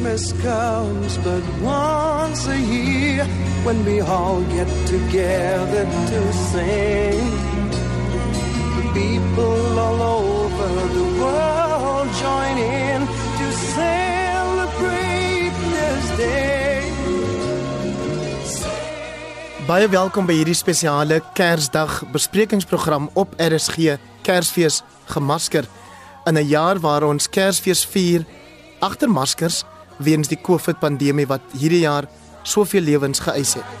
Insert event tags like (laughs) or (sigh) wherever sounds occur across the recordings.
Christmas comes but once a year when we all get together to sing. People all over the world join in to celebrate this day. Baie welkom by hierdie spesiale Kersdag besprekingsprogram op RSG Kersfees gemasker in 'n jaar waar ons Kersfees vier agter maskers weens die COVID-pandemie wat hierdie jaar soveel lewens geëis het.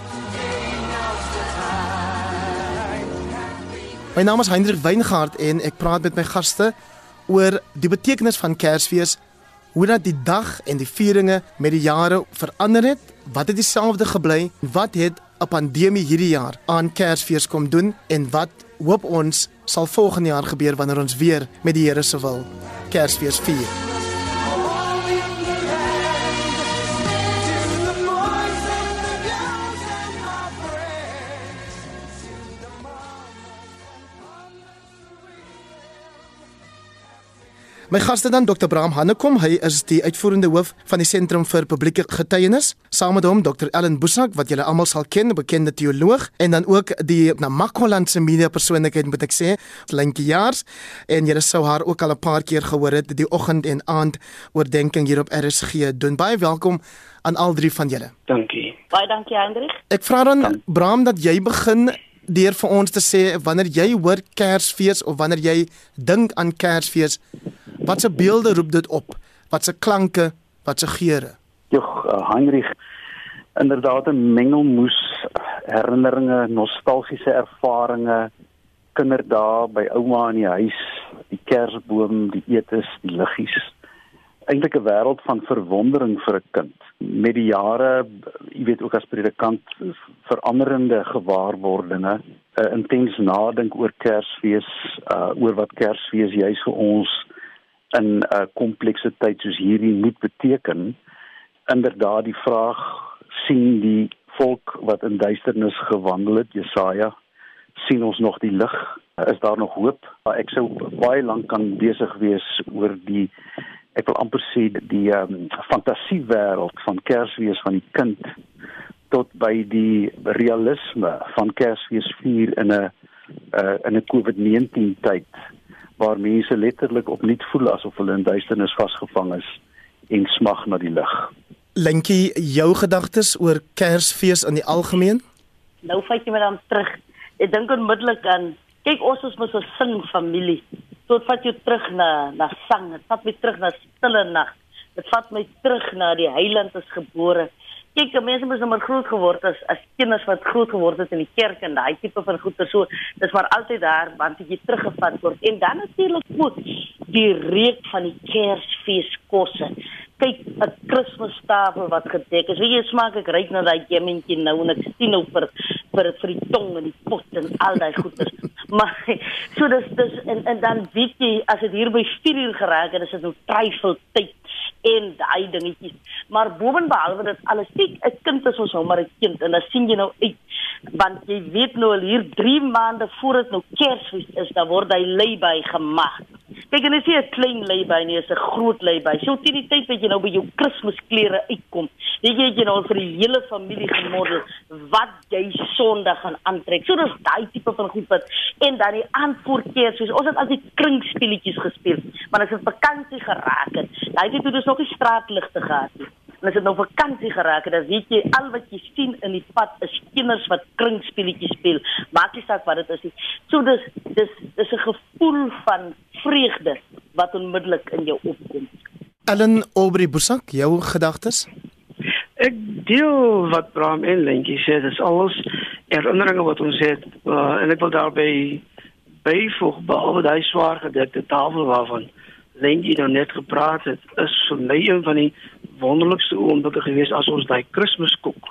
My naam is Hendrik Weingart en ek praat met my gaste oor die betekenis van Kersfees, hoe dat die dag en die vieringe met die jare verander het, wat het dieselfde gebly, wat het 'n pandemie hierdie jaar aan Kersfees kom doen en wat hoop ons sal volgende jaar gebeur wanneer ons weer met die Here se wil Kersfees vier. My gaste dan Dr. Bram Hannekom, hy is die uitvoerende hoof van die Sentrum vir Publieke Getuienis. Saam met hom Dr. Ellen Busak wat julle almal sal ken, 'n bekende teoloog en dan ook die Namakwaland se media persoonlikheid moet ek sê, Lentjie Jaars en julle sou haar ook al 'n paar keer gehoor het die oggend en aand oordenking hier op RSG. Doen baie welkom aan al drie van julle. Dankie. Baie dankie Hendrik. Ek vra dan Bram dat jy begin deur vir ons te sê wanneer jy hoor Kersfees of wanneer jy dink aan Kersfees, watse beelde roep dit op? Watse klanke, watse geure? Jog, uh, Heinrich inderdaad 'n mengelmoes herinneringe, nostalgiese ervarings, kinderdae by ouma in die huis, die kersboom, die etes, die liggies. Eintlik 'n wêreld van verwondering vir 'n kind. Met die jare, jy weet ook as predikant veranderende gewaarwordinge, 'n intens nadink oor Kersfees, uh, oor wat Kersfees juis vir ons in 'n uh, komplekse tyd soos hierdie moet beteken inderdaad die vraag sien die volk wat in duisternis gewandel het Jesaja sien ons nog die lig is daar nog hoop ek sou baie lank kan besig wees oor die ek wil amper sê die um, fantasiewêreld van Kersfees van die kind tot by die realisme van Kersfees vier in 'n uh, in 'n COVID-19 tyd waar mense letterlik opnuut voel asof hulle in duisternis vasgevang is en smag na die lig. Lentjie, jou gedagtes oor Kersfees in die algemeen? Nou vat jy my dan terug. Ek dink onmiddellik aan kyk ons is mos 'n sing familie. So dit vat jou terug na na sang, dit vat my terug na stille nag. Dit vat my terug na die heiland is gebore kyk, mense mos nou maar groot geword as as kinders wat groot geword het in die kerk en daai tipe van goeie so, dis maar altyd daar want jy teruggevat word. En dan natuurlik ook die reuk van die Kersfeeskosse. Kyk, 'n Kersfeestafel wat gedek is. Wie jy smaak ek ry na daai gemmentjie nou en ek sien nou vir vir vir die tong en die pot en al daai goeders. (laughs) maar so dis dis en en dan weet jy as dit hier by 4 uur geraak het, is dit nou twyfel tyd en daai dingetjies. Maar bovenbehalwe dit alles, sien 'n kind is ons sommer 'n kind en dan sien jy nou uit want jy weet nou al hier 3 maande voor dit nou Kersfees is, dan word hy lêby gemaak. Kyk en as jy 'n klein lêby nie, is 'n groot lêby. So teen die tyd wat jy nou by jou Kersklere uitkom, weet jy jy nou vir die hele familie gemodel wat jy Sondag gaan aantrek. So dis daai tipe van goed wat en dan die aand voor Kersfees, ons het al die kringspelletjies gespeel, maar as dit vakansie geraak het, daai het toe dus nog die straatligte gehad. En as dit nou vakansie geraak het, dan weet jy al wat jy sien in die pad is kinders wat kringspelletjies speel. Maak nie saak wat dit is nie. So dis dis dis 'n gevoel van vreugde wat onmiddellik in jou opkom. Ellen Aubrey Busak, jou gedagtes? Ek deel wat Bram en Lentjie sê, dis alles herinneringe wat ons het uh, en ek wil daarby byvoeg behalwe daai swaar gedekte tafel waarvan Lentjie nou net gepraat het, is vir my een van die wonderlikste oomblikke gewees as ons daai Kerskoek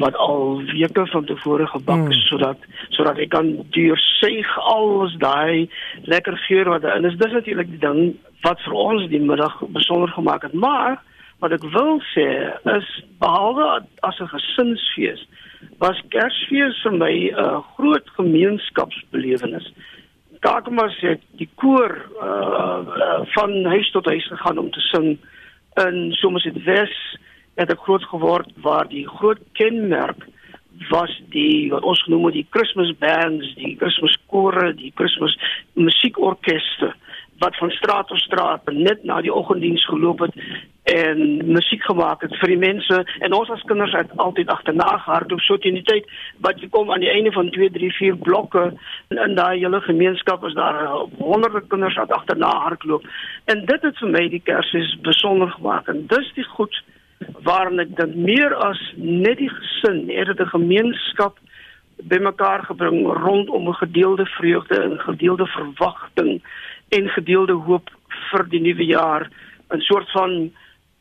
wat al weke van tevore gebak is mm. sodat sodat ek kan deursuig alles daai lekker geur wat daarin is. Dis natuurlik die ding wat vir ons die middag besonder gemaak het. Maar wat ek wil sê is behalwe as 'n gesinsfees was Kersfees vir my 'n uh, groot gemeenskapsbelewenis. Daar kom ons sê die koor uh, uh, van huis tot huis gegaan om te sing in Somerset West het ek groot geword waar die groot kenmerk was die wat ons genoem het die Christmas bands, die Christmas kore, die Christmas musiekorkeste wat van straat tot straat net na die oggenddiens geloop het en musiek gemaak het vir die mense. En ons as kinders het altyd agterna gehardloop so teen die tyd wat jy kom aan die einde van 2 3 4 blokke in, in daai hele gemeenskap is daar uh, honderde kinders wat agterna hardloop. En dit het vir my die Kersfees besonder gemaak en dis die goed waarin ek dan meer as net die gesin het dit 'n gemeenskap bymekaar gebring rondom 'n gedeelde vreugde en gedeelde verwagting en gedeelde hoop vir die nuwe jaar 'n soort van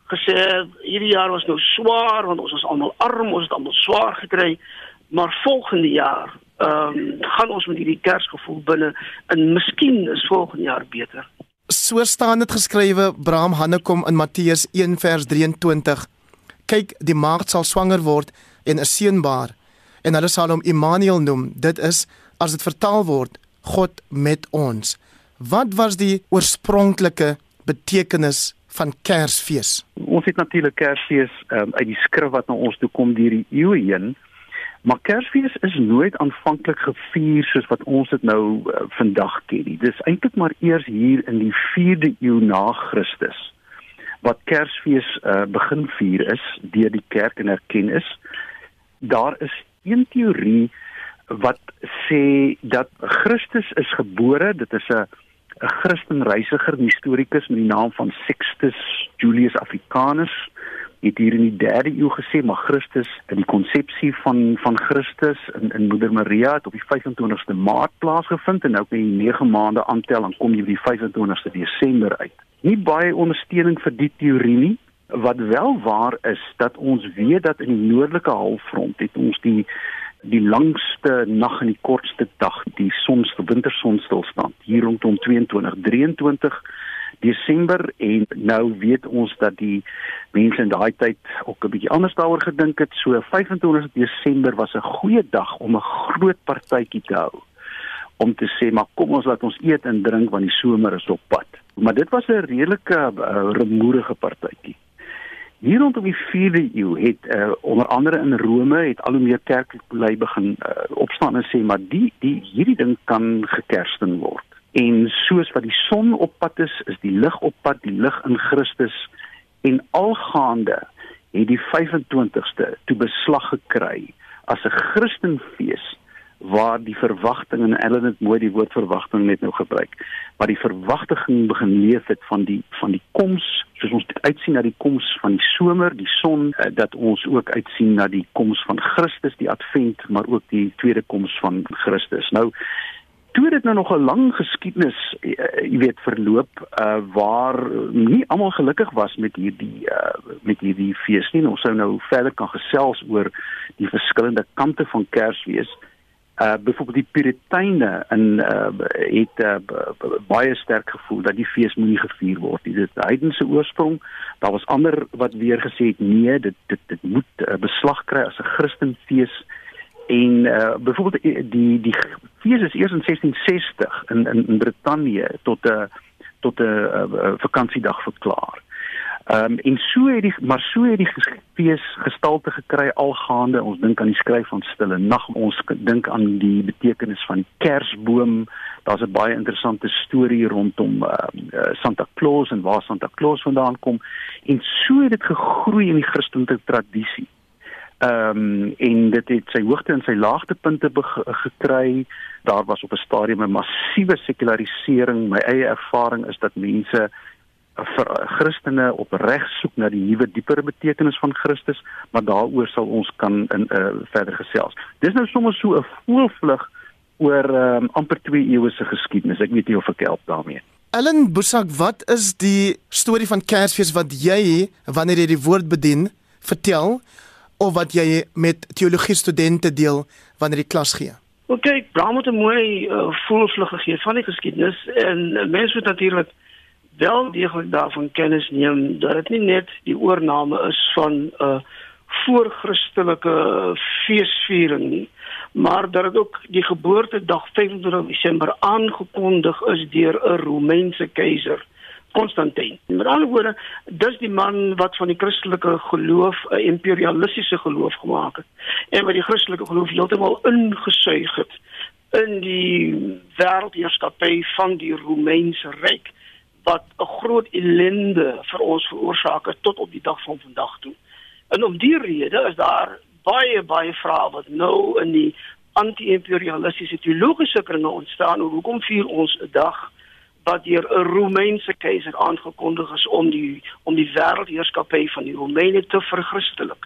gesê hierdie jaar was nou swaar want ons was almal arm, ons het almal swaar gekry, maar volgende jaar ehm um, gaan ons met hierdie Kersgevoel binne en miskien is volgende jaar beter. So staan dit geskrywe Abraham Hannekom in Matteus 1 vers 23. Kyk, die maagd sal swanger word en 'n seun baar en hulle sal hom Immanuel noem. Dit is as dit vertaal word God met ons. Wat was die oorspronklike betekenis van Kersfees? Ons het natuurlik Kersfees um, uit die skrif wat na ons toe kom deur die eeue heen. Maar Kersfees is nooit aanvanklik gevier soos wat ons dit nou uh, vandag ken nie. Dis eintlik maar eers hier in die 4de eeu na Christus wat Kersfees uh, begin vier is deur die kerk en erken is. Daar is een teorie wat sê dat Christus is gebore, dit is 'n 'n Christen reisiger en historikus met die naam van Sixtus Julius Africanus het hier in die 3de eeu gesê maar Christus in die konsepsie van van Christus in in Moeder Maria het op die 25ste Maart plaasgevind en nou kan jy 9 maande aantel en kom jy by die 25ste Desember uit. Nie baie ondersteuning vir die teorie nie. Wat wel waar is dat ons weet dat in die noordelike halfrond het ons die die langste nag en die kortste dag, die sonstel wintersonstilstand hier rondom 22 23 Desember en nou weet ons dat die mense in daai tyd ook 'n bietjie anders daaroor gedink het. So 25 Desember was 'n goeie dag om 'n groot partytjie te hou. Om te sê maar kom ons laat ons eet en drink want die somer is op pad. Maar dit was 'n redelike uh, rumoerige partytjie. Hier rondom die 4de eeu het uh, onder andere in Rome het al hoe meer kerklike begin uh, opstaan en sê maar die die hierdie ding kan gekersten word. En soos wat die son op pad is, is die lig op pad, die lig in Christus. En algaande het die 25ste toe beslag gekry as 'n Christenfees waar die verwagting en Ellen het mooi die woord verwagting net nou gebruik waar die verwagting begin leef het van die van die koms soos ons uitsien na die koms van die somer die son eh, dat ons ook uitsien na die koms van Christus die advent maar ook die tweede koms van Christus. Nou toe dit nou nog 'n lang geskiedenis uh, jy weet verloop uh, waar nie almal gelukkig was met hierdie uh, met hierdie fees nie ons sou nou verder kan gesels oor die verskillende kante van Kersfees uh byvoorbeeld die Puriteine in uh het uh, baie sterk gevoel dat die fees moenie gevier word nie. Dit heidense oorsprong. Daar was ander wat weer gesê het nee, dit dit dit moet uh, beslag kry as 'n Christenfees. En uh byvoorbeeld die die fees is eers in 1660 in in, in Brittanje tot 'n uh, tot 'n uh, uh, vakansiedag verklaar. Ehm um, en so het die maar so het die fees gestalte gekry algaande. Ons dink aan die skryf van Stille Nag. Ons dink aan die betekenis van Kersboom. Daar's 'n baie interessante storie rondom uh, uh, Santa Claus en waar Santa Claus vandaan kom. En so het dit gegroei in die Christelike tradisie. Ehm um, en dit het sy hoogte en sy laagtepunte gekry. Daar was op 'n stadium 'n massiewe sekularisering. My eie ervaring is dat mense vir Christene opreg soek na die nuwe dieper betekenis van Christus, maar daaroor sal ons kan in uh, verder gesels. Dis nou sommer so 'n voelvlug oor um, amper 2 eeue se geskiedenis. Ek weet nie of ek help daarmee. Ellen Busak, wat is die storie van Kersfees wat jy wanneer jy die woord bedien vertel of wat jy met teologie studente deel wanneer jy klas gee? OK, Bram het 'n mooi uh, voelvlug gegee van die geskiedenis en uh, mense moet natuurlik wel deeglik daarvan kennis neem dat dit nie net die oorname is van 'n uh, voorchristelike feesviering nie, maar dat dit ook die geboortedag 25 Desember aangekondig is deur 'n Romeinse keiser Konstantin. Met ander woorde, dis die man wat van die Christelike geloof 'n imperialistiese geloof gemaak het en wat die Christelike geloof heeltemal ingesuig het in die wêreldheerskappy van die Romeinse ryk wat 'n groot ellende vir ons veroorsaak het tot op die dag van vandag toe. En om die rede is daar baie baie vrae wat nou in die anti-imperialistiese teologiese kringe ontstaan oor hoekom vier ons 'n dag wat deur 'n Romeinse keiser aangekondig is om die om die wêreldheerskappy van die Romeine te verchristelik.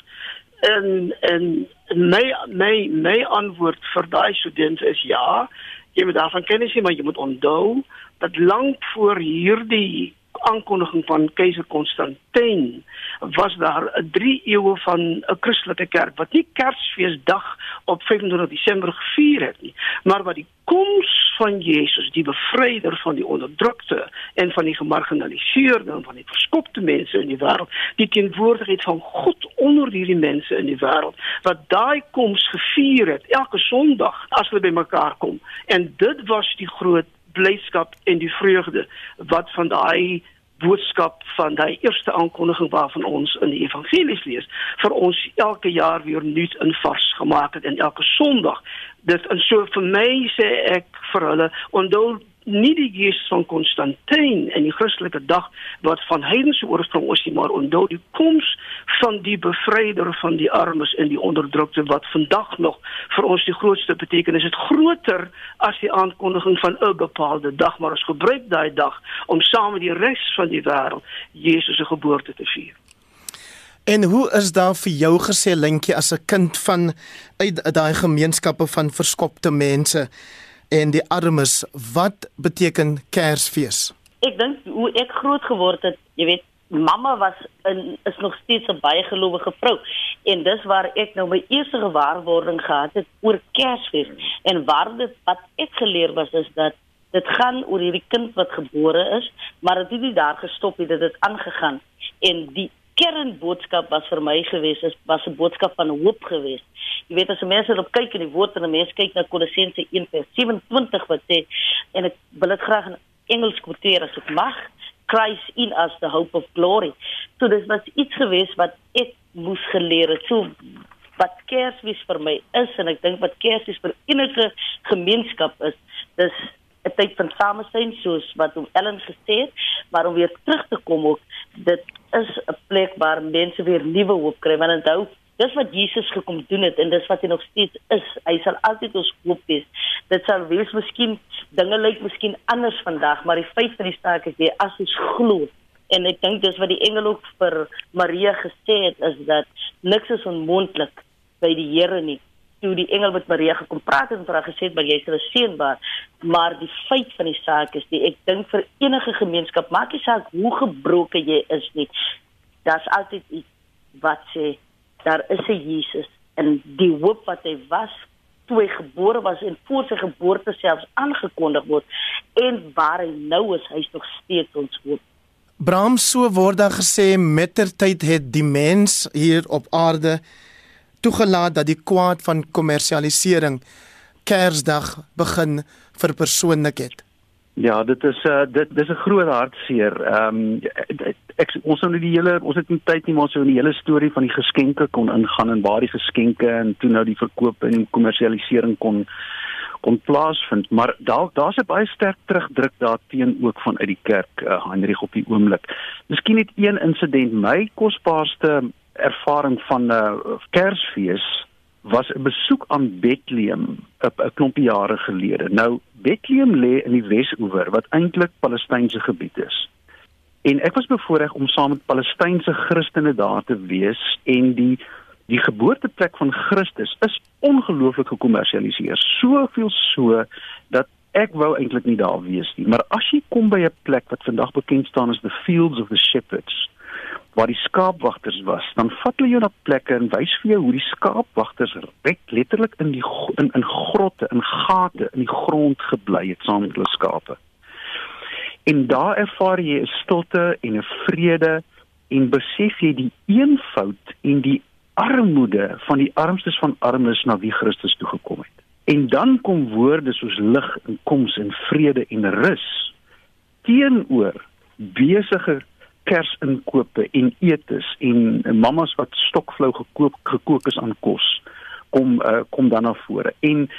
En en my my my antwoord vir daai studente is ja, jy moet daarvan kennis hê, maar jy moet onthou dat lank voor hierdie aankondiging van keiser Konstantin was daar 'n 3 eeue van 'n Christelike kerk wat nie Kersfeesdag op 25 Desember gevier het nie, maar wat die koms van Jesus, die bevryder van die onderdrukte en van die gemarginaliseerde en van die verskopte mense in die wêreld, die teenwoordigheid van God onder hierdie mense in die wêreld, wat daai koms gevier het elke Sondag as hulle bymekaar kom. En dit was die groot blydskap en die vreugde wat van daai boodskap van daai eerste aankondiging waarvan ons in die evangelies lees vir ons elke jaar weer nuut en vars gemaak het en elke Sondag. Dit en so vir my sê ek vir hulle onthou nie die gees van Konstantin en die Christelike dag wat van heidense oorsprong is nie, maar onthou die koms van die bevryder van die armes en die onderdrukte wat vandag nog vir ons die grootste betekenis het groter as die aankondiging van 'n bepaalde dag, maar ons gebruik daai dag om saam met die res van die wêreld Jesus se geboorte te vier. En hoe is daar vir jou gesê lintjie as 'n kind van uit daai gemeenskappe van verskopte mense? En die armes. Wat beteken Kersfees? Ek dink hoe ek groot geword het, jy weet, mamma was in is nog steeds 'n baie gelowige vrou en dis waar ek nou my eerste gewaarwording gehad het oor Kersfees en waar dit wat ek geleer was is dat dit gaan oor hierdie kind wat gebore is, maar dit het nie daar gestop nie, dit het aangegaan en die kernboodskap was vir my gewees is was 'n boodskap van hoop geweest Jy weet as mense op kyk in die woord en mense kyk na Kolossense 1:27 wat sê en ek wil dit graag in Engels quoteer as ek mag, Christ in us the hope of glory. So dis was iets gewees wat ek moes geleer het. So wat Kersfees vir my is en ek dink wat Kersfees vir enige gemeenskap is, dis 'n tyd van samesyn soos wat om Ellen gesê het, maar om weer terug te kom ook dit is 'n plek waar mense weer nuwe hoop kry want onthou dis wat Jesus gekom doen het en dis wat hy nog steeds is. Hy sal altyd ons hoop wees. Dit sal wees miskien dinge lyk miskien anders vandag, maar die feit van die saak is jy as ons glo en ek dink dis wat die engel ook vir Maria gesê het is dat niks is onmoontlik by die Here nie. Toe die engel met Maria gekom praat en vir haar gesê het maar jy sal seënbaar, maar die feit van die saak is die ek dink vir enige gemeenskap, maak nie saak hoe gebroken jy is nie. Daar's altyd iets wat sê daar is 'n Jesus en die hoop wat hy was toe hy gebore was en voor sy geboorte selfs aangekondig word en waar hy nou is, hy's nog steeds ons hoop. Bram so word daar gesê mettertyd het die mens hier op aarde toegelaat dat die kwaad van kommersialisering Kersdag begin verpersoonlik het. Ja, dit is uh dit dis 'n groot hartseer. Ehm um, ek ons sou nou die hele ons het nie tyd nie maar so in die hele storie van die geskenke kon ingaan en waar die geskenke en toe nou die verkoop en kommersialisering kon kon plaasvind, maar daar daar's 'n baie sterk terugdruk daarteen ook vanuit die kerk uh, Heinrich op die oomblik. Miskien net een insident, my kosbaarste ervaring van 'n uh, Kersfees was 'n besoek aan Bethlehem 'n klompie jare gelede. Nou Bethlehem lê in die Wes-oewer wat eintlik Palestynse gebied is. En ek was bevoorreg om saam met Palestynse Christene daar te wees en die die geboorteplek van Christus is ongelooflik gekommersialiseer. Soveel so dat ek wou eintlik nie daar wees nie. Maar as jy kom by 'n plek wat vandag bekend staan as the Fields of the Shepherds, waar die skaapwagters was, dan vat hulle jou na plekke en wys vir jou hoe die skaapwagters reg letterlik in die in in grotte, in gate in die grond gebly het saam met hulle skape. En daar ervaar jy 'n stilte en 'n vrede en besef jy die eenvoud en die armoede van die armstes van armes na wie Christus toe gekom het. En dan kom woorde soos lig en koms en vrede en rus teenoor besige kersinkope en etes en mammas wat stokvlou gekoop gekook is aan kos kom uh, kom dan na vore en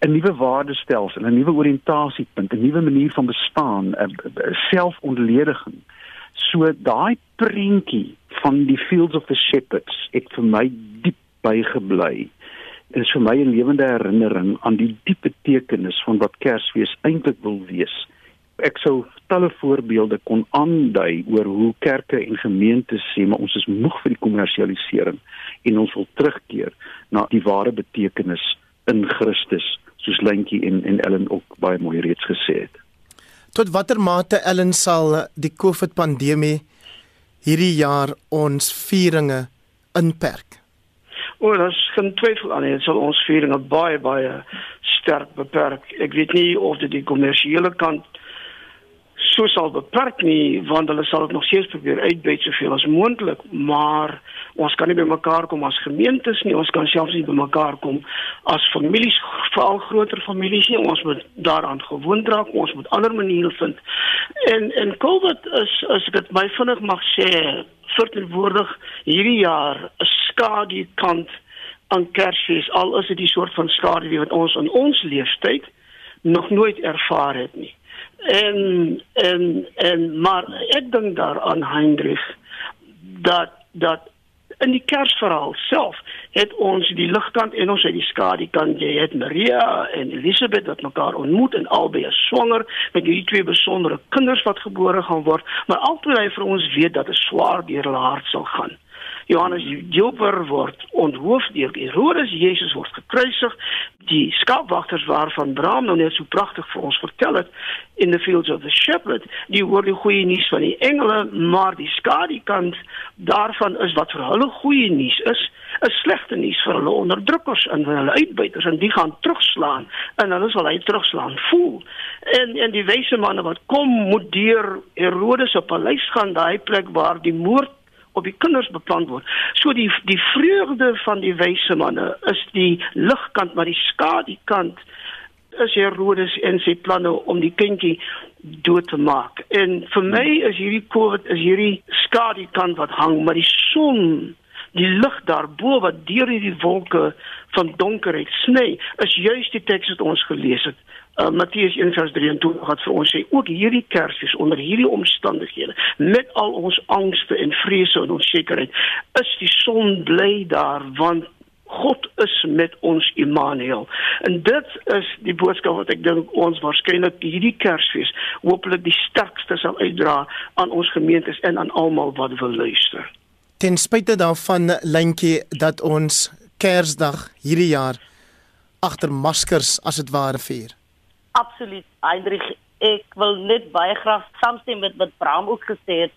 'n nuwe waardestelsel, 'n nuwe oriëntasiepunt, 'n nuwe manier van bestaan, 'n selfontlediging. So daai prentjie van die Fields of the Shepherds het vir my diep bygebly. Dit is vir my 'n lewende herinnering aan die diep betekenis van wat Kersfees eintlik wil wees. Ek sou talle voorbeelde kon aandui oor hoe kerke en gemeentes sê maar ons is moeg vir die kommersialisering en ons wil terugkeer na die ware betekenis in Christus soos Lentjie en en Ellen ook baie mooi reeds gesê het. Tot watter mate Ellen sal die COVID pandemie hierdie jaar ons vieringe inperk? O, dit is geen twyfel aan nie, dit sal ons vieringe baie baie sterk beperk. Ek weet nie of dit die kommersiële kant so sal beperk nie want hulle sal dit nog steeds probeer uitbuit soveel as moontlik maar ons kan nie by mekaar kom as gemeentes nie ons kan selfs nie by mekaar kom as families veral groter families nie. Ons moet daaraan gewoond raak ons moet ander maniere vind. En en COVID is as ek dit my vinnig mag sê verteenwoordig hierdie jaar 'n skadu kant aan Kersfees al is dit die soort van skadu wat ons in ons leeftyd nog nooit ervaar het nie en en en maar ek dink daaraan Hendrik dat dat in die kersverhaal self het ons die ligkant en ons het die skadukant jy het Maria en Elisabeth wat mekaar ontmoet en albei is swanger met hierdie twee besondere kinders wat gebore gaan word. Maar altyd hy vir ons weet dat 'n swaar deur hulle hart sal gaan Johannes Joper word onthoof deur Herodes, Jesus word gekruisig. Die skaapwagters waarvan Bram nou net so pragtig vir ons vertel het in the fields of the shepherd, die hoor die goeie nuus van die engele, maar die skadukant daarvan is wat vir hulle goeie nuus is, 'n slegte nuus vir hulle onderdrukkers en vir hulle uitbuiters en die gaan terugslaan en hulle sal hy terugslaan voel. En en die wyse manne wat kom moet deur Herodes se paleis gaan, daai plek waar die moord op die kinders beplan word. So die die vreugde van die wyse manne is die ligkant, maar die skadukant is Herodes en sy planne om die kindjie dood te maak. En vir my is hierdie COVID is hierdie skadukant wat hang, maar die son die lig daarbo wat deur hierdie wolke van donkerheid sny is juis die teks wat ons gelees het uh, Matteus 1:23 wat vir ons sê ook hierdie Kersfees onder hierdie omstandighede met al ons angste en vrese en onsekerheid is die son bly daar want God is met ons Immanuel. En dit is die boodskap wat ek dink ons waarskynlik hierdie Kersfees hopelik die sterkste sal uitdra aan ons gemeentes en aan almal wat wil luister. Ten spyte daarvan lyntjie dat ons Kersdag hierdie jaar agter maskers as dit ware vier. Absoluut Hendrik ek wil net baie graag saamstem met wat Bram ook gesê het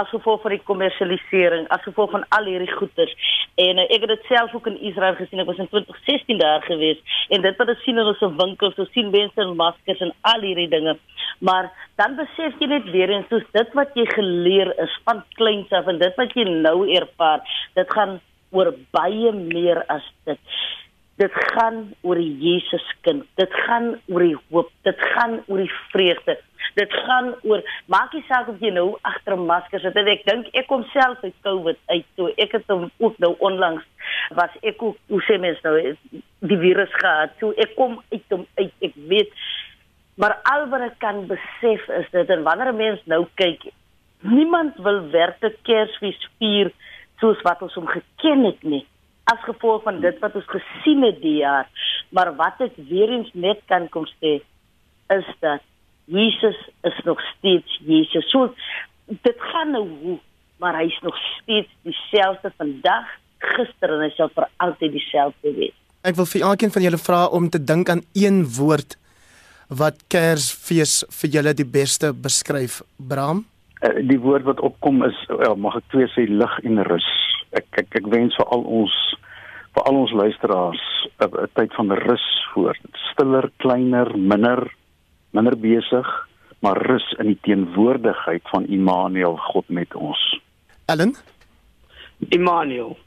as gevolg van die kommersialisering as gevolg van al hierdie goeder en uh, ek het dit self ook in Israel gesien ek was in 2016 daar gewees en dit wat ons sien in ons winkels so sien mense in maskers en al hierdie dinge maar dan besef jy net weer eens soos dit wat jy geleer is van kleins af en dit wat jy nou ervaar dit gaan oor baie meer as dit dit gaan oor die Jesus kind. Dit gaan oor die hoop. Dit gaan oor die vreugde. Dit gaan oor maak nie saak of jy nou agter 'n masker sit. Ek dink ek kom self uit COVID uit. So ek het hom ook nou onlangs was ek ook hoe sê mens nou die virus gehad. So ek kom uit hom uit. Ek weet maar al wat ek kan besef is dit en wanneer 'n mens nou kyk, niemand wil werklik Kersfees vier soos wat ons hom geken het nie as gevolg van dit wat ons gesien het die jaar. Maar wat ek weer eens net kan kom sê is dat Jesus is nog steeds Jesus. So dit gaan nou hoe, maar hy is nog steeds dieselfde vandag, gister en hy sal vir altyd dieselfde wees. Ek wil vir elkeen van julle vra om te dink aan een woord wat Kersfees vir julle die beste beskryf. Bram? Uh, die woord wat opkom is ja, mag ek twee sê lig en rus ek ek ek wens vir al ons vir al ons luisteraars 'n tyd van rus voor. Stiller, kleiner, minder minder besig, maar rus in die teenwoordigheid van Immanuel, God met ons. Ellen? Immanuel.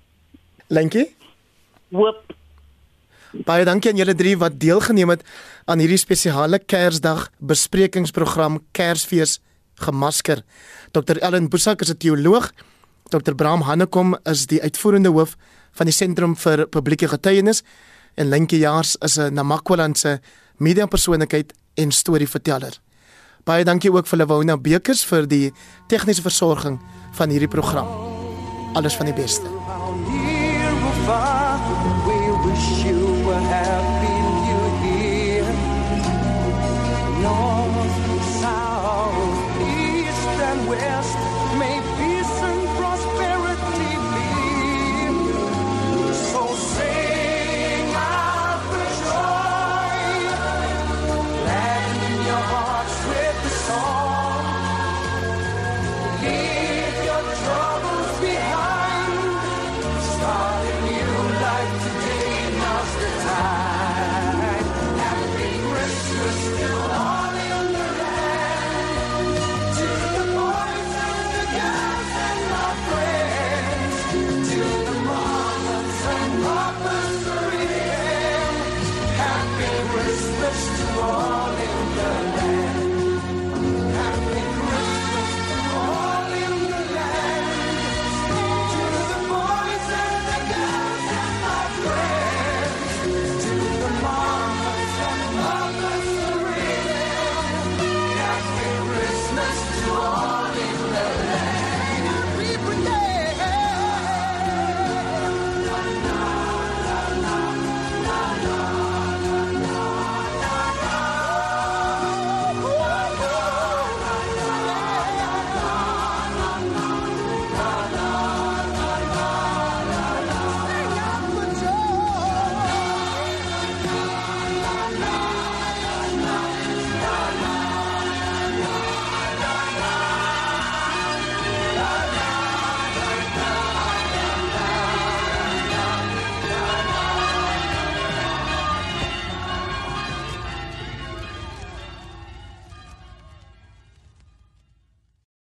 Lenkie? Hoop. Baie dankie aan julle drie wat deelgeneem het aan hierdie spesiale Kersdag besprekingsprogram Kersfees gemasker. Dr Ellen Boesak is 'n teoloog. Dr Bram Hannekom is die uitvoerende hoof van die Sentrum vir Publieke Getuienis en Lentjie Jaars is 'n Namakwaland se mediapersoonlikheid en storieverteller. Baie dankie ook vir Lewona Bekers vir die tegniese versorging van hierdie program. Alles van die beste.